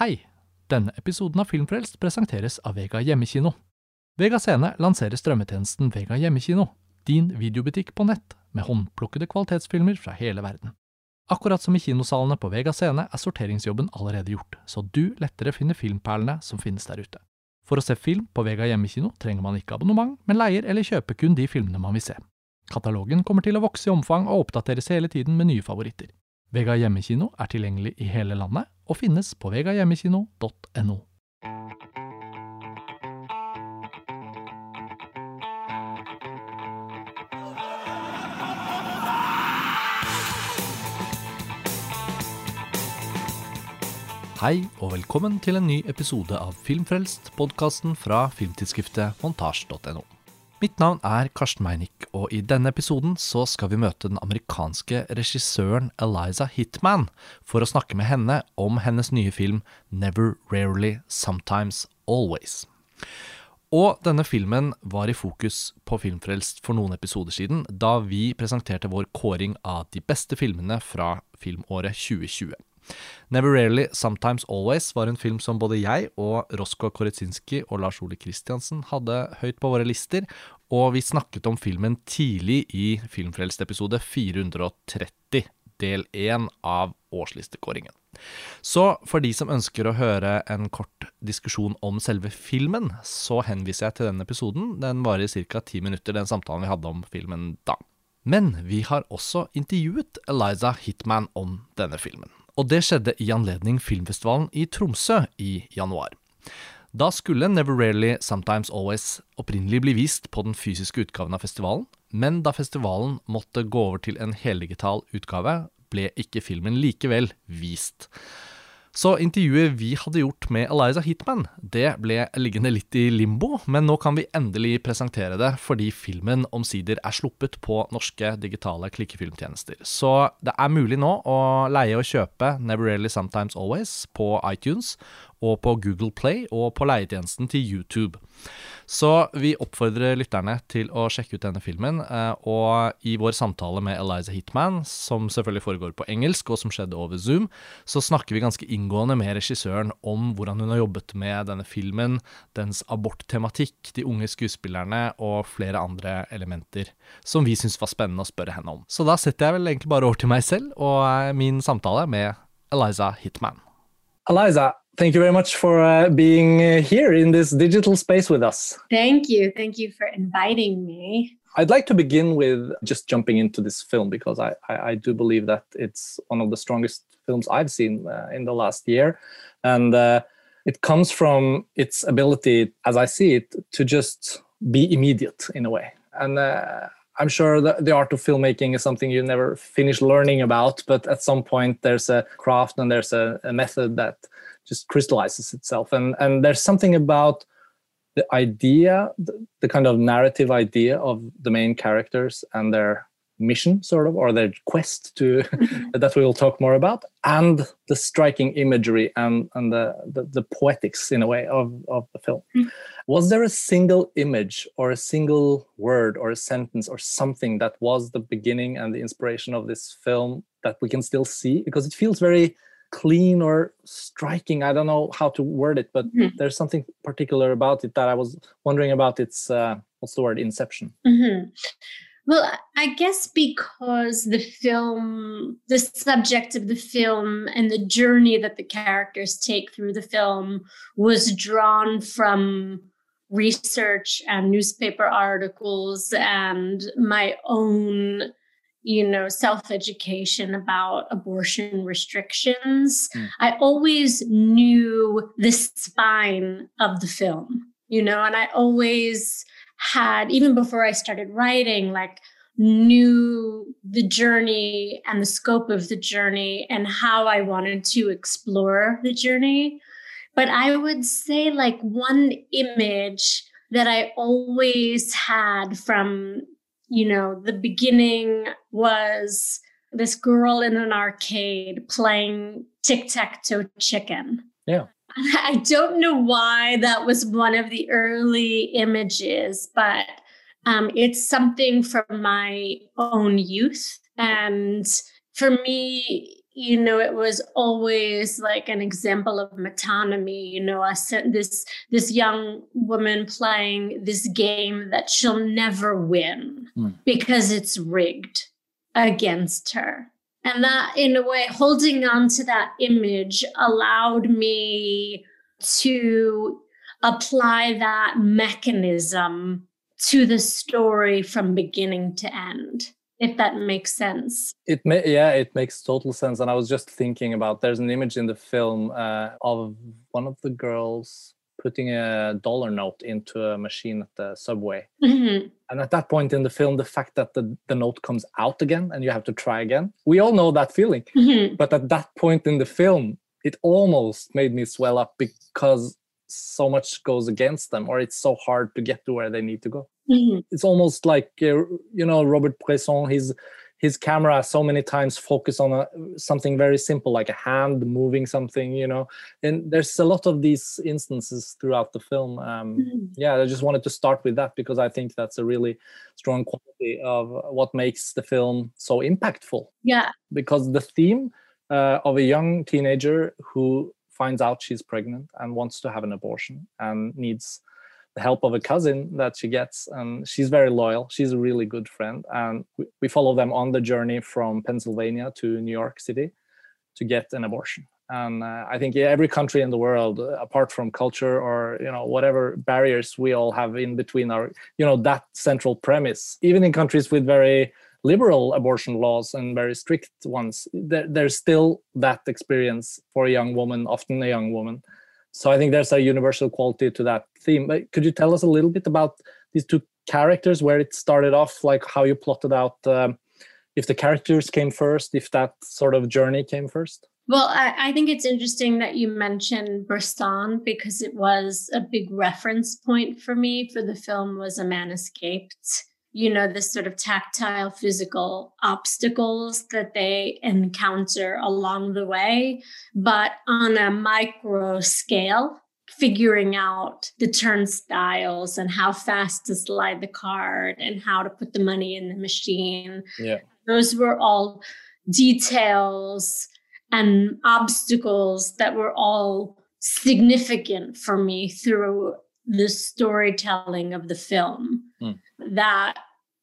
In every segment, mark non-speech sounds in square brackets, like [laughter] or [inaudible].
Hei! Denne episoden av Filmfrelst presenteres av Vega Hjemmekino. Vega Scene lanserer strømmetjenesten Vega Hjemmekino, din videobutikk på nett, med håndplukkede kvalitetsfilmer fra hele verden. Akkurat som i kinosalene på Vega Scene er sorteringsjobben allerede gjort, så du lettere finner filmperlene som finnes der ute. For å se film på Vega Hjemmekino trenger man ikke abonnement, men leier eller kjøper kun de filmene man vil se. Katalogen kommer til å vokse i omfang og oppdateres hele tiden med nye favoritter. Vega Hjemmekino er tilgjengelig i hele landet og finnes på vegahjemmekino.no. Hei og velkommen til en ny episode av Filmfrelst, podkasten fra filmtidsskriftet montasj.no. Mitt navn er Karsten Meinick, og i denne episoden så skal vi møte den amerikanske regissøren Eliza Hitman for å snakke med henne om hennes nye film Never Rarely Sometimes Always. Og denne filmen var i fokus på Filmfrelst for noen episoder siden, da vi presenterte vår kåring av de beste filmene fra filmåret 2020. Never Rarely, Sometimes Always var en film som både jeg og Rosko Koretsinski og Lars Ole Kristiansen hadde høyt på våre lister, og vi snakket om filmen tidlig i Filmfrelst-episode 430, del 1 av årslistekåringen. Så for de som ønsker å høre en kort diskusjon om selve filmen, så henviser jeg til denne episoden. Den varer ca. ti minutter, den samtalen vi hadde om filmen da. Men vi har også intervjuet Eliza Hitman om denne filmen og det skjedde i anledning filmfestivalen i Tromsø i januar. Da skulle Never Rarely Sometimes Always opprinnelig bli vist på den fysiske utgaven av festivalen, men da festivalen måtte gå over til en heldigital utgave, ble ikke filmen likevel vist. Så intervjuet vi hadde gjort med Eliza Hitman, det ble liggende litt i limbo, men nå kan vi endelig presentere det fordi filmen omsider er sluppet på norske digitale klikkefilmtjenester. Så det er mulig nå å leie og kjøpe Never Really Sometimes Always på iTunes og på Google Play og på leietjenesten til YouTube. Så vi oppfordrer lytterne til å sjekke ut denne filmen. Eh, og i vår samtale med Eliza Hitman, som selvfølgelig foregår på engelsk, og som skjedde over Zoom, så snakker vi ganske inngående med regissøren om hvordan hun har jobbet med denne filmen, dens aborttematikk, de unge skuespillerne og flere andre elementer som vi syntes var spennende å spørre henne om. Så da setter jeg vel egentlig bare over til meg selv og eh, min samtale med Eliza Hitman. Eliza, thank you very much for uh, being uh, here in this digital space with us. Thank you. Thank you for inviting me. I'd like to begin with just jumping into this film because I, I, I do believe that it's one of the strongest films I've seen uh, in the last year. And uh, it comes from its ability, as I see it, to just be immediate in a way. And uh, I'm sure that the art of filmmaking is something you never finish learning about, but at some point there's a craft and there's a, a method that just crystallizes itself. And and there's something about the idea the, the, kind of narrative idea of the main characters and their mission sort of or their quest to [laughs] that we will talk more about and the striking imagery and and the the, the poetics in a way of of the film. Mm. was there a single image or a single word or a sentence or something that was the beginning and the inspiration of this film that we can still see? Because it feels very clean or striking i don't know how to word it but mm-hmm. there's something particular about it that i was wondering about its uh, what's the word inception mm-hmm. well i guess because the film the subject of the film and the journey that the characters take through the film was drawn from research and newspaper articles and my own you know self-education about abortion restrictions mm. i always knew the spine of the film you know and i always had even before i started writing like knew the journey and the scope of the journey and how i wanted to explore the journey but i would say like one image that i always had from you know, the beginning was this girl in an arcade playing tic tac toe chicken. Yeah. [laughs] I don't know why that was one of the early images, but um, it's something from my own youth. And for me, you know it was always like an example of metonymy you know I sent this this young woman playing this game that she'll never win mm. because it's rigged against her. And that in a way holding on to that image allowed me to apply that mechanism to the story from beginning to end if that makes sense. It may yeah it makes total sense. And i was just thinking about there's an image in the film uh, of one of the girls putting a dollar note into a machine at the subway mm-hmm. and at that point in the film the fact that the, the note comes out again and you have to try again we all know that feeling mm-hmm. but at that point in the film it almost made me swell up because so much goes against them or it's so hard to get to where they need to go mm-hmm. it's almost like uh, you know robert bresson his his camera so many times focus on a, something very simple like a hand moving something you know? And there's a lot of these instances throughout the film um, mm-hmm. yeah i just wanted to start with that because i think that's a really strong quality of what makes the film so impactful. Yeah. Because the theme uh, of a young teenager who finds out she's pregnant and wants to have an abortion and needs the help of a cousin that she gets and she's very loyal she's a really good friend and we, follow them on the journey from pennsylvania to new york city to get an abortion and uh, i think every country in the world uh, apart from culture or you know whatever barriers we all have in between our you know that central premise even in countries with very liberal abortion laws and very strict ones, there, there's still that experience for a young woman, often a young woman. So I think there's a universal quality to that theme. But could you tell us a little bit about these two characters, where it started off, like how you plotted out um, if the characters came first, if that sort of journey came first? Well, I, I, think it's interesting that you mentioned Bresson because it was a big reference point for me for the film was A Man Escaped you know, the sort of tactile physical obstacles that they encounter along the way, but on a micro scale, figuring out the turnstiles and how fast to slide the card and how to put the money in the machine. Yeah. Those were all details and obstacles that were all significant for me through the storytelling of the film mm. that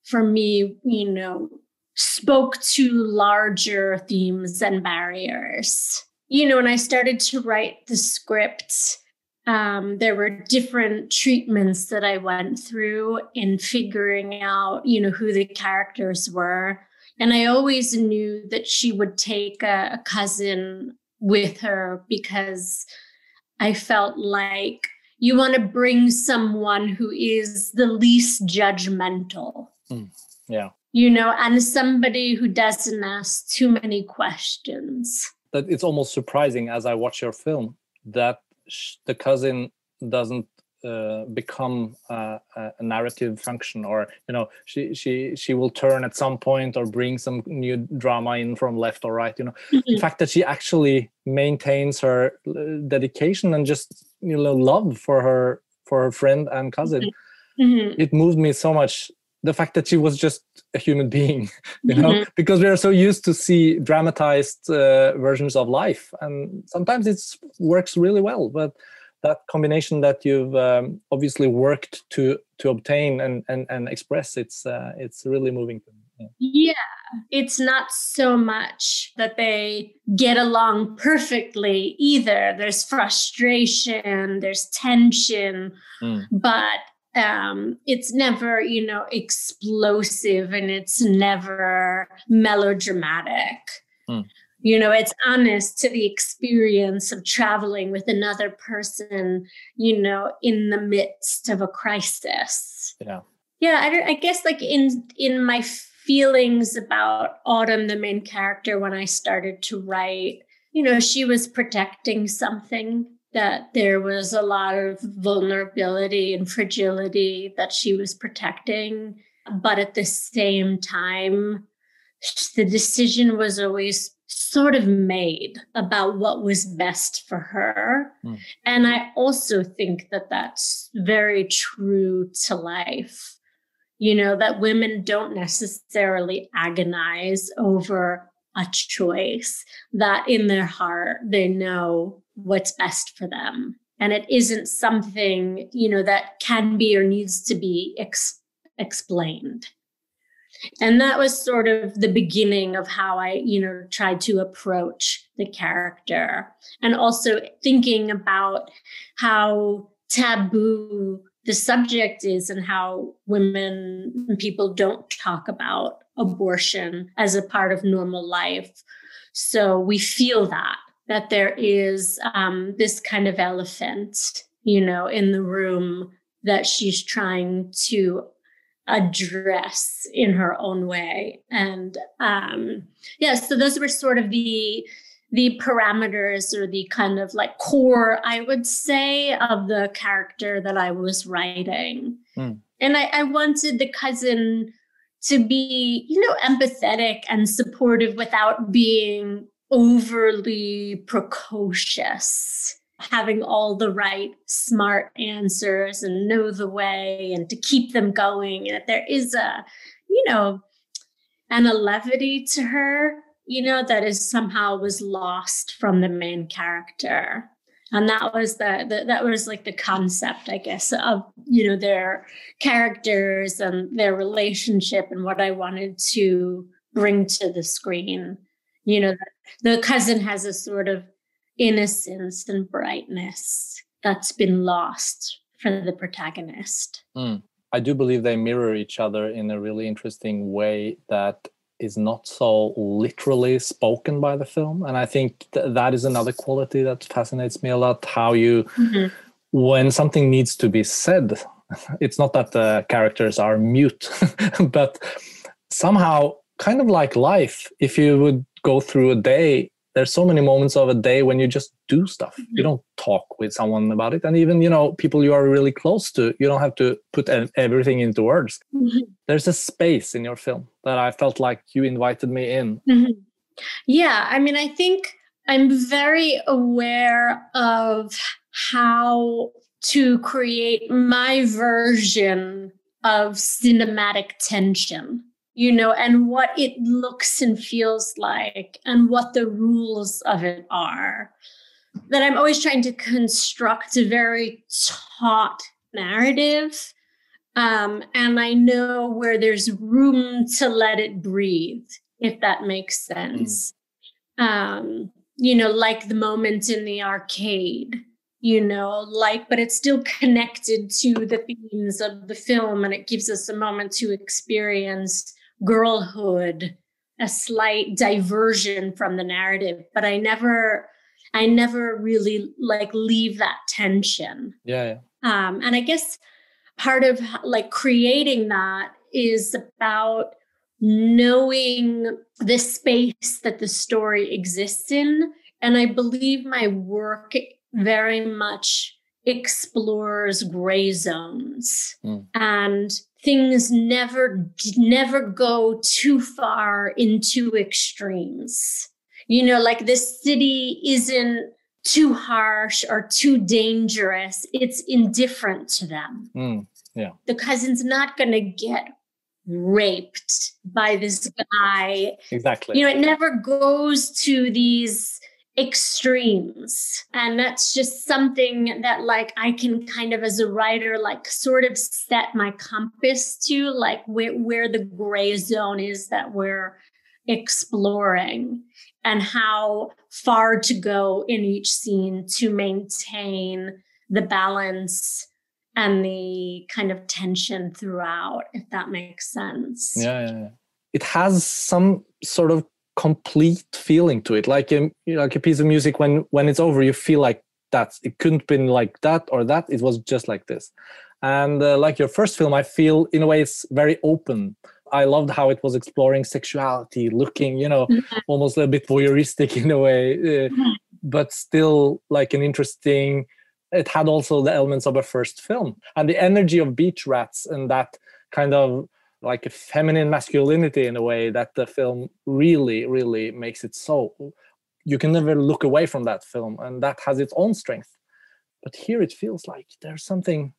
for me you know spoke to larger themes and barriers you know when i started to write the script um, there were different treatments that i went through in figuring out you know who the characters were and i always knew that she would take a, a cousin with her because i felt like you want to bring someone who is the least judgmental. Mm, yeah. You know, and somebody who doesn't ask too many questions. That it's almost surprising as I watch your film that sh- the cousin doesn't uh, become uh, a narrative function or you know she she she will turn at some point or bring some new drama in from left or right you know mm-hmm. [laughs] the fact that she actually maintains her uh, dedication and just you know love for her for her friend and cousin mm-hmm. mm-hmm. it moved me so much the fact that she was just a human being [laughs] you know mm-hmm. because we are so used to see dramatized uh, versions of life and sometimes it works really well but that combination that you've um, obviously worked to to obtain and and, and express it's uh, it's really moving to me yeah. yeah it's not so much that they get along perfectly either there's frustration there's tension mm. but um, it's never you know explosive and it's never melodramatic mm you know it's honest to the experience of traveling with another person you know in the midst of a crisis. Yeah. Yeah I, I, guess like in in my feelings about autumn the main character when i started to write you know she was protecting something that there was a lot of vulnerability and fragility that she was protecting. But at the same time the decision was always sort of made about what was best for her. Mm. And I also think that that's very true to life. You know, that women don't necessarily agonize over a choice, that in their heart, they know what's best for them. And it isn't something, you know, that can be or needs to be ex- explained. And that was sort of the beginning of how I, you know, tried to approach the character and also thinking about how taboo the subject is and how women and people don't talk about abortion as a part of normal life. So we feel that, that there is um, this kind of elephant, you know, in the room that she's trying to address in her own way. And um, yeah, so those were sort of the the parameters or the kind of like core, I would say, of the character that I was writing. Mm. And I, I wanted the cousin to be, you know, empathetic and supportive without being overly precocious, having all the right smart answers and know the way and to keep them going. And there is a, you know, and a levity to her you know, that is somehow was lost from the main character. And that was the, the that was like the concept, I guess, of you know their characters and their relationship and what I wanted to bring to the screen. You know, the cousin has a sort of innocence and brightness that's been lost for the protagonist. Mm. I do believe they mirror each other in a really interesting way that is not so literally spoken by the film and i think th- that is another quality that fascinates me a lot how you mm-hmm. when something needs to be said [laughs] it's not that the characters are mute [laughs] but somehow kind of like life if you would go through a day there's so many moments of a day when you just do stuff mm-hmm. you don't talk with someone about it and even you know people you are really close to you don't have to put everything into words mm-hmm. there's a space in your film that i felt like you invited me in mm-hmm. yeah i mean i think i'm very aware of how to create my version of cinematic tension you know, and what it looks and feels like and what the rules of it are. That I'm always trying to construct a very taut narrative. Um, and I know where there's room to let it breathe, if that makes sense. Mm. Um, you know, like the moment in the arcade, you know, like, but it's still connected to the themes of the film and it gives us a moment to experience girlhood, a slight diversion from the narrative, but I never I never really like leave that tension. Yeah. yeah. Um, and I guess part of like creating that is about knowing the space that the story exists in. And I believe my work very much explores gray zones mm. and things never never go too far into extremes. You know like this city isn't too harsh or too dangerous. It's indifferent to them. Mm, yeah. The cousin's not going to get raped by this guy. Exactly. You know it never goes to these extremes and that's just something that like i can kind of as a writer like sort of set my compass to like where, where the gray zone is that we're exploring and how far to go in each scene to maintain the balance and the kind of tension throughout if that makes sense yeah, yeah, yeah. it has some sort of complete feeling to it. Like a like a piece of music when when it's over you feel like that. It couldn't been like that or that. It was just like this. And uh, like your first film i feel in a way it's very open. I loved how it was exploring sexuality looking you know mm-hmm. almost a bit voyeuristic [laughs] in a way uh, mm-hmm. but still like an interesting it had also the elements of a first film. And the energy of beach rats and that kind of like a feminine masculinity in a way that the film really really makes it so. You can never look away from that film and that has its own strength. But here it feels like there's something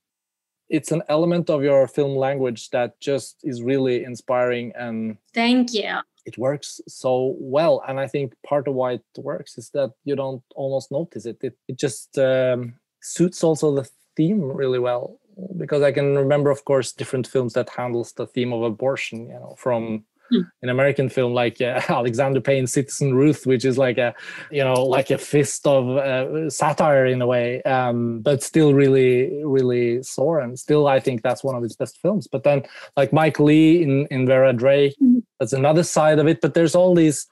it's an element of your film language that just is really inspiring and thank you. it works so well and i think part of why it works is that you don't almost notice it. It, it just um, suits also the theme really well because i can remember of course different films that handles the theme of abortion you know from Hmm. an American film like uh, [laughs] Alexander Payne's Citizen Ruth, which is like a, you know, like a fist of uh, satire in a way, um, but still really, really sore. And still, I think that's one of his best films. But then, like Mike Leigh in in Vera Drake, mm-hmm. that's another side of it. But there's all these.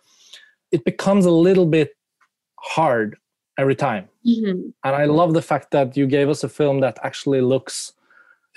It becomes a little bit hard every time, mm-hmm. and I love the fact that you gave us a film that actually looks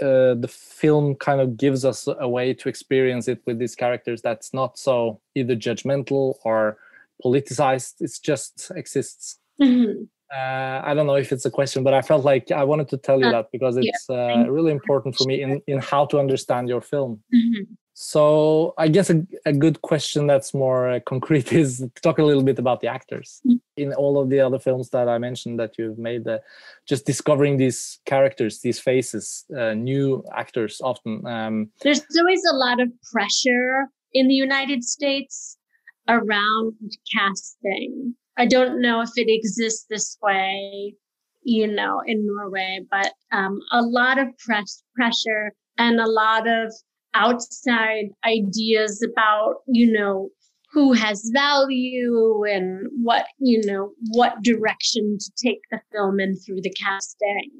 uh, the film kind of gives us a way to experience it with these characters that's not so either judgmental or politicized it just exists mm-hmm. uh, i don't know if it's a question but i felt like i wanted to tell you uh, that because it's uh, really important for me in, in how to understand your film mm-hmm. So I guess a, a good question that's more uh, concrete [laughs] is talk a little bit about the actors mm. In all of the other films that I mentioned that you've made. Uh, just discovering these characters, these faces, uh, new actors often. Um, There's always a lot of pressure in the United States around casting. I don't know if it exists this way, you know, in Norway, but um, a lot of press pressure and a lot of outside ideas about, you know, who has value and what, you know, what direction to take the film in through the casting.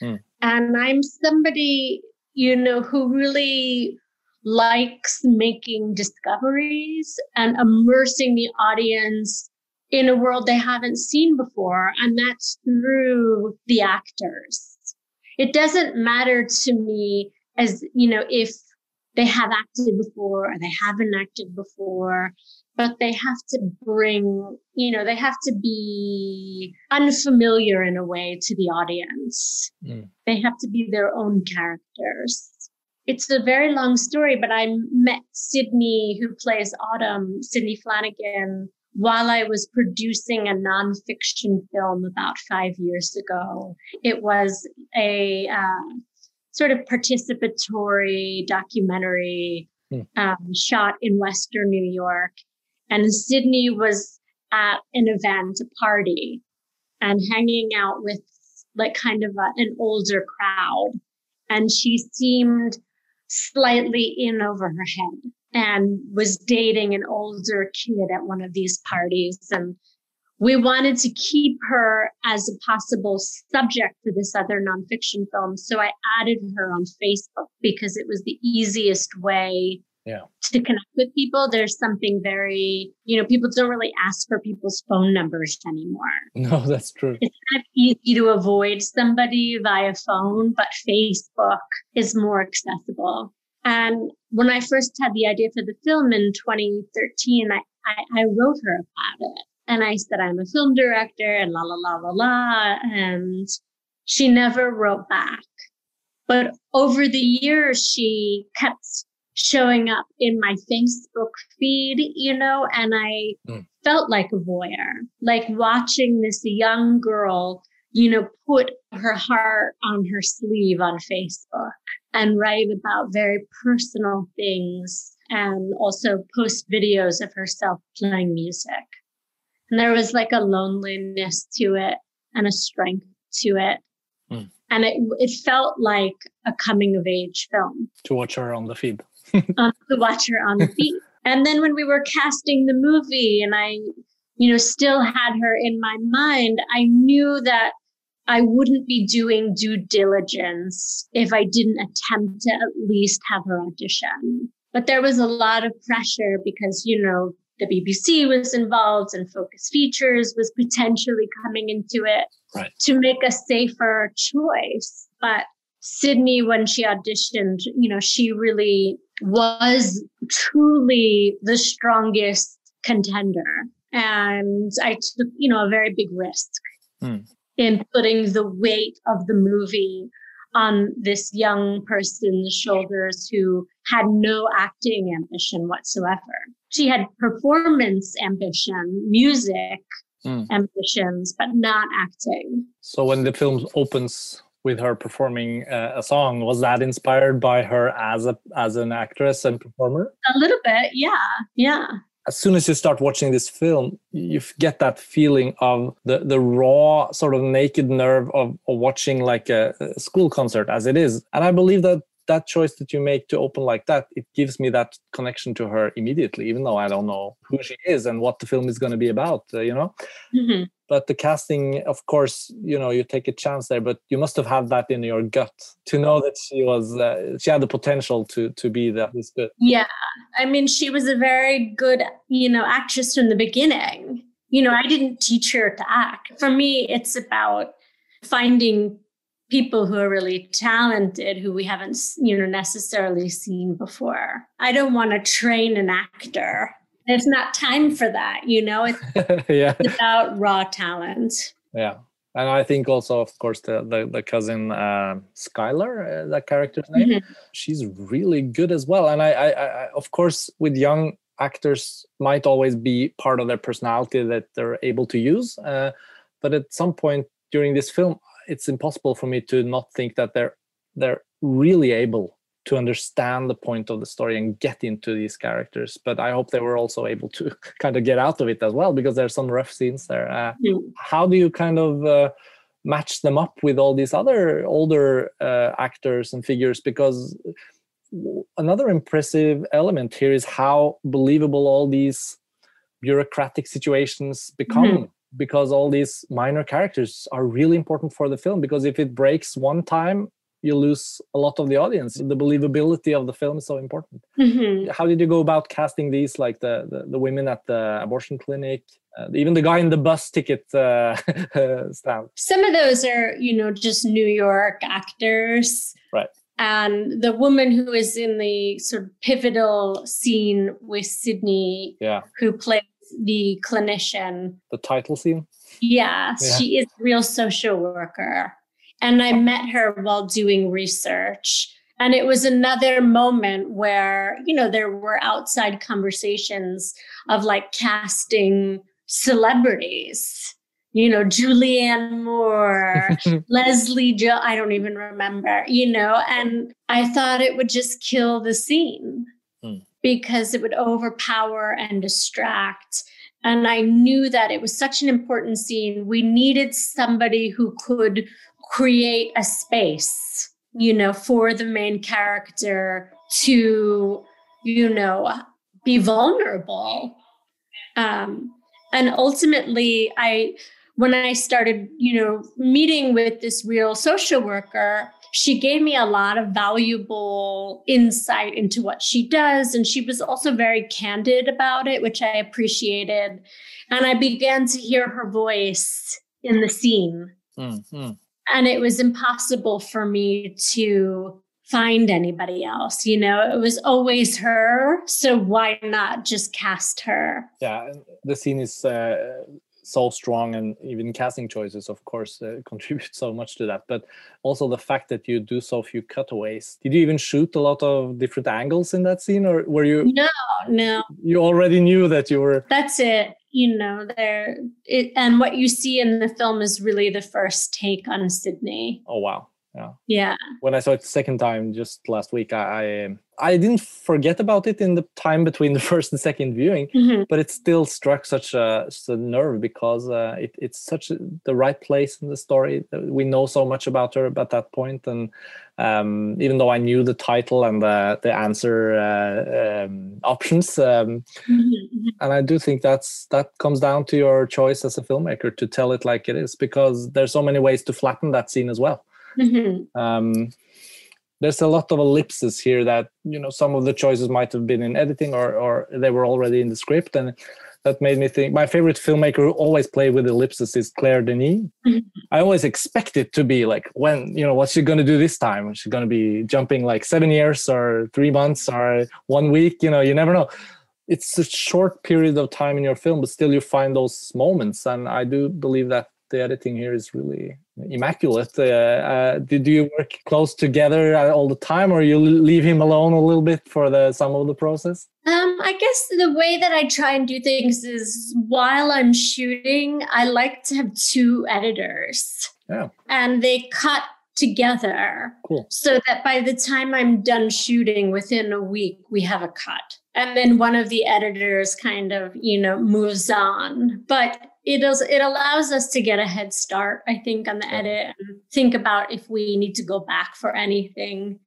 Hmm. And I'm somebody, you know, who really likes making discoveries and immersing the audience in a world they haven't seen before. And that's through the actors. It doesn't matter to me as, you know, if they have acted before or they haven't acted before, but they have to bring, you know, they have to be unfamiliar in a way to the audience. Mm. They have to be their own characters. It's a very long story, but I met Sidney, who plays Autumn, Sidney Flanagan, while I was producing a nonfiction film about five years ago. It was a uh, sort of participatory documentary hmm. um, shot in Western New York. And Sidney was at an event, a party, and hanging out with like kind of a, an older crowd. And she seemed slightly in over her head and was dating an older kid at one of these parties. And we wanted to keep her as a possible subject for this other nonfiction film. So I added her on Facebook because it was the easiest way yeah. to connect with people. There's something very, you know, people don't really ask for people's phone numbers anymore. [laughs] No, that's true. It's kind of easy to avoid somebody via phone, but Facebook is more accessible. And when I first had the idea for the film in 2013, I, I, I wrote her about it. And I said, I'm a film director and la, la, la, la, la. And she never wrote back. But over the years, she kept showing up in my Facebook feed, you know, and I mm. felt like a voyeur, like watching this young girl, you know, put her heart on her sleeve on Facebook and write about very personal things and also post videos of herself playing music. And there was like a loneliness to it and a strength to it. Mm. And it, it felt like a coming of age film. To watch her on the feed. [laughs] um, to watch her on the feed. And then when we were casting the movie and I, you know, still had her in my mind, I knew that I wouldn't be doing due diligence if I didn't attempt to at least have her audition. But there was a lot of pressure because, you know, the BBC was involved and Focus Features was potentially coming into it right. to make a safer choice. But Sidney, when she auditioned, you know, she really was truly the strongest contender. And I took, you know, a very big risk mm. in putting the weight of the movie on this young person's shoulders who had no acting ambition whatsoever. She had performance ambition, music mm. ambitions, but not acting. So when the film opens with her performing uh, a song, was that inspired by her as a as an actress and performer? A little bit, yeah, yeah. as soon as you start watching this film, you get that feeling of the, the raw, sort of naked nerve of, of watching like a, a school concert as it is. And I believe that that choice that you make to open like that, it gives me that connection to her immediately, even though I don't know who she is and what the film is going to be about, uh, you know? Mm-hmm. But the casting, of course, you know, you take a chance there, but you must have had that in your gut to know that she was, uh, she had the potential to to be that this good. Yeah. I mean, she was a very good, you know, actress from the beginning. You know, I didn't teach her to act. For me, it's about finding people who are really talented who we haven't you know necessarily seen before. I don't want to train an actor. There's not time for that you know? It's, [laughs] yeah. it's about raw talent. Yeah. And i think also of course the the, the cousin uh, skylar uh, that character's name mm-hmm. she's really good as well. And I, I i of course with young actors might always be part of their personality that they're able to use uh, but at some point during this film it's impossible for me to not think that they're they're really able to understand the point of the story and get into these characters but i hope they were also able to [laughs] kind of get out of it as well because there's some rough scenes there. Uh, mm. how do you kind of uh, match them up with all these other older uh, actors and figures? Because another impressive element here is how believable all these bureaucratic situations become. Mm because all these minor characters are really important for the film because if it breaks one time you lose a lot of the audience. The believability of the film is so important. Mm-hmm. how did you go about casting these like the the, the women at the abortion clinic uh, even the guy in the bus ticket uh, [laughs] stand? Some of those are you know just new york actors. Right. And the woman who is in the sort of pivotal scene with Sidney, yeah. who plays the clinician. The title scene? Yeah, yeah, she is a real social worker. And I met her while doing research. And it was another moment where, you know, there were outside conversations of like casting celebrities, you know, Julianne Moore, [laughs] Leslie Joe, I don't even remember, you know, and I thought it would just kill the scene because it would overpower and distract. And I knew that it was such an important scene. We needed somebody who could create a space, you know, for the main character to, you know, be vulnerable. Um, and ultimately, I, when I started, you know, meeting with this real social worker, she gave me a lot of valuable insight into what she does. And she was also very candid about it, which I appreciated. And I began to hear her voice in the scene. Mm-hmm. And it was impossible for me to find anybody else. You know, it was always her. So why not just cast her? Yeah, the scene is uh, so strong and even casting choices of course uh, [laughs] contribute so much to that. But also the fact that you do so few cutaways. Did you even shoot a lot of different angles in that scene or were you no no. you already knew that you were that's it. You know there it, and what you see in the film is really the first take on sidney. Oh wow yeah yeah when i saw it the second time just last week i i, I didn't forget about it in the time between [laughs] the first and second viewing mm-hmm. but it still struck such a, such a nerve because uh, it, it's such a, the right place in the story we know so much about her at that point and um, even though i knew the title and the, the answer uh, um, options um, mm-hmm. and i do think that's that comes down to your choice as a filmmaker to tell it like it is because there's so many ways to flatten that scene as well Mm-hmm. Um, there's a lot of ellipses here that you know some of the choices might have been in editing or or they were already in the script. And that made me think my favorite filmmaker who always play with ellipses is claire denis. Mm-hmm. i always expect it to be like when you know what's she going to do this time? She's going to be jumping like seven years or three months or one week? You know you never know. It's a short period of time in your film but still you find those moments. And i do believe that the editing here is really immaculate. Uh, uh, did you work close together all the time, or you leave him alone a little bit for the some of the process? Um, I guess the way that I try and do things is while I'm shooting, I like to have two editors. Yeah. And they cut together Cool. so that by the time I'm done shooting within a week, we have a cut. And then one of the editors kind of, you know, moves on. But it does it allows us to get a head start, I think, on the edit and think about if we need to go back for anything.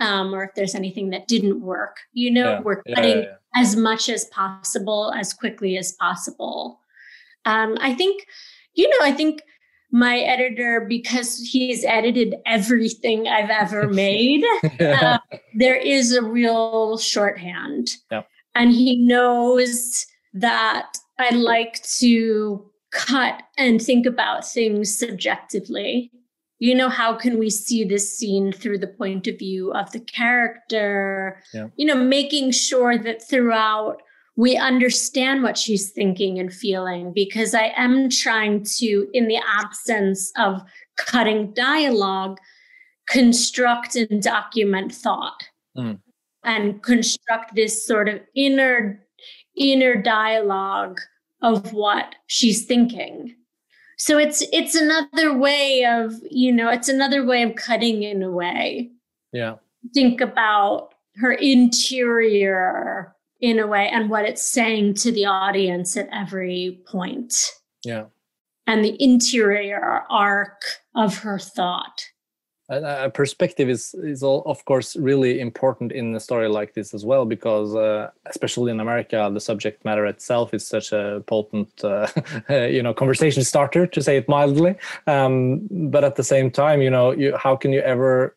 Um, or if there's anything that didn't work. You know, Yeah. we're cutting yeah, yeah. as much as possible as quickly as possible um, i think you know i think my editor because he's edited everything i've ever [laughs] made [laughs] uh, there is a real shorthand Yeah. and he knows that i like to cut and think about things subjectively you know how can we see this scene through the point of view of the character Yeah. you know making sure that throughout we understand what she's thinking and feeling because i am trying to in the absence of cutting dialogue construct and document thought Mm. and construct this sort of inner inner dialogue of what she's thinking so it's it's another way of you know it's another way of cutting in a way yeah. think about her interior in a way and what it's saying to the audience at every point Yeah. and the interior arc of her thought And a perspective is is all, of course really important in a story like this as well because uh, especially in America the subject matter itself is such a potent uh, [laughs] you know conversation starter to say it mildly. Um, but at the same time you know you how can you ever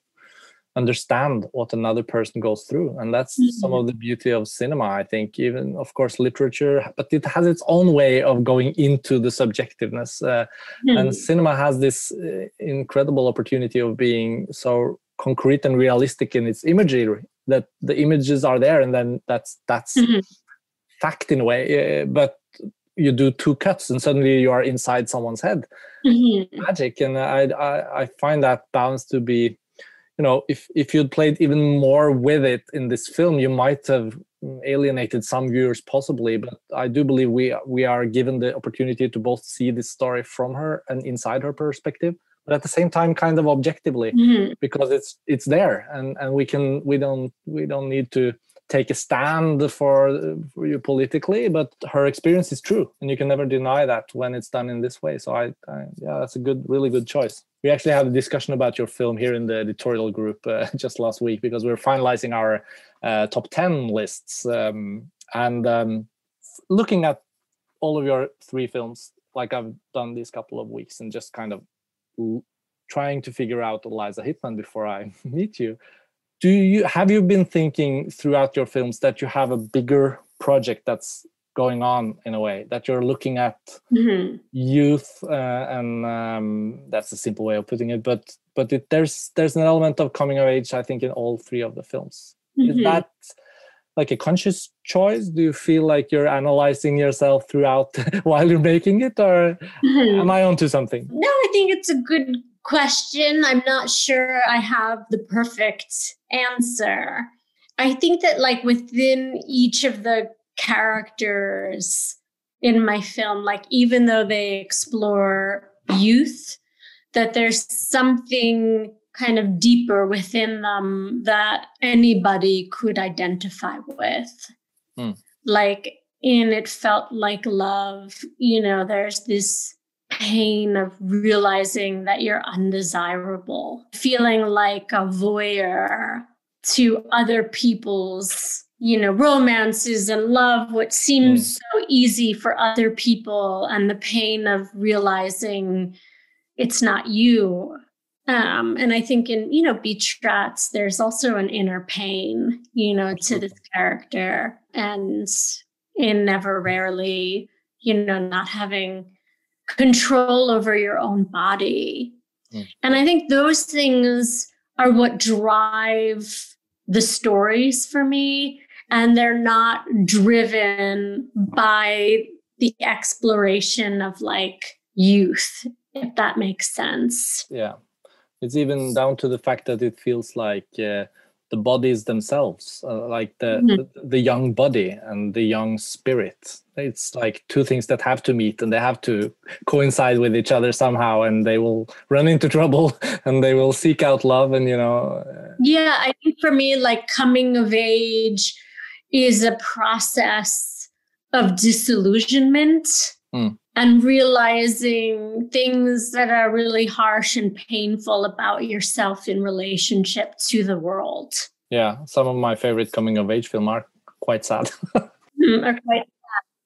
understand what another person goes through and that's some of the beauty of cinema i think even of course literature but it has its own way of going into the subjectiveness uh, and cinema has this uh, incredible opportunity of being so concrete and realistic in its imagery that the images are there and then that's that's Mhm. fact in a way uh, but you do two cuts and suddenly you are inside someone's head Mhm. magic and I, I i find that balance to be you know if if you'd played even more with it in this film you might have alienated some viewers possibly but i do believe we we are given the opportunity to both see this story from her and inside her perspective but at the same time kind of objectively Mhm. because it's it's there and and we can we don't we don't need to take a stand for, for you politically but her experience is true and you can never deny that when it's done in this way so I, I yeah that's a good really good choice we actually had a discussion about your film here in the editorial group uh, [laughs] just last week because we are finalizing our uh, top 10 lists um, and um, looking at all of your three films like i've done these couple of weeks and just kind of trying to figure out eliza hittman before i [laughs] meet you do you have you been thinking throughout your films that you have a bigger project that's going on in a way that you're looking at Mhm. youth uh, and um, that's a simple way of putting it but but it, there's there's an element of coming of age i think in all three of the films is Mhm. that like a conscious choice do you feel like you're analyzing yourself throughout [laughs] while you're making it or Mhm. am i onto something No, I think it's a good question. I'm not sure I have the perfect answer. I think that, like, within each of the characters in my film, like, even though they explore youth, that there's something kind of deeper within them that anybody could identify with. Hmm. Like, in It Felt Like Love, you know, there's this pain of realizing that you're undesirable, feeling like a voyeur to other people's, you know, romances and love, what seems so easy for other people, and the pain of realizing it's not you. Um, and I think in, you know, Beach Rats, there's also an inner pain, you know, to this character. And in Never Rarely, you know, not having control over your own body. Mm. And I think those things are what drive the stories for me. And they're not driven by the exploration of like youth, if that makes sense. yeah it's even down to the fact that it feels like uh, the bodies themselves, uh, like the, Mhm. the the young body and the young spirit. It's like two things that have to meet and they have to coincide with each other somehow, and they will run into [laughs] trouble and they will seek out love. And you know, uh, Yeah, I think for me, like coming of age is a process of disillusionment Mm. and realizing things that are really harsh and painful about yourself in relationship to the world. yeah, some of my favorite coming of age film are quite sad. [laughs] Mm, or quite-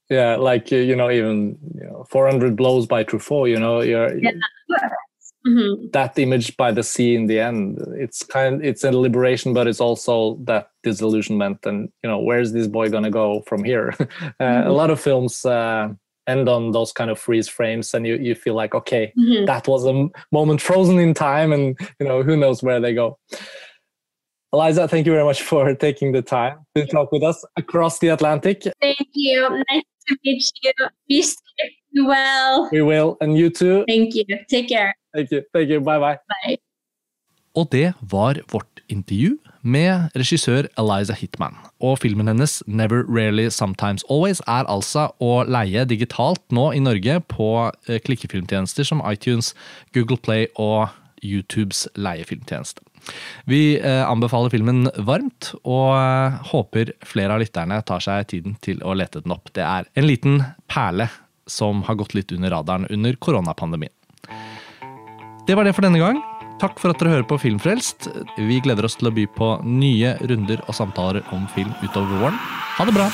yeah, like uh, you know, even you know, 400 blows by Truffaut. You know, you're Yeah. Mhm. that image by the sea in the end it's kind it's a liberation but it's also that disillusionment and you know where's this boy gonna go from here [laughs] uh, a lot of films uh, end on those kind of freeze frames and you, you feel like okay Mhm. that was a moment frozen in time and you know who knows where they go eliza thank you very much for [laughs] taking the time to talk with us across the atlantic Thank you. Nice to meet you. Be safe. Be well. we will and you too Thank you. Take care. Thank you thank you bye bye Bye. Og det var vårt intervju med regissør Eliza Hitman. Og filmen hennes Never Rarely Sometimes Always er altså å leie digitalt nå i Norge på eh, klikkefilmtjenester som iTunes, Google Play og YouTubes leiefilmtjeneste. Vi eh, anbefaler filmen varmt, og eh, håper flere av lytterne tar seg tiden til å lete den opp. Det er en liten perle som har gått litt under radaren under koronapandemien. Det var det for denne gang. Takk for at dere hører på Filmfrelst. Vi gleder oss til å by på nye runder og samtaler om film utover våren. Ha det bra!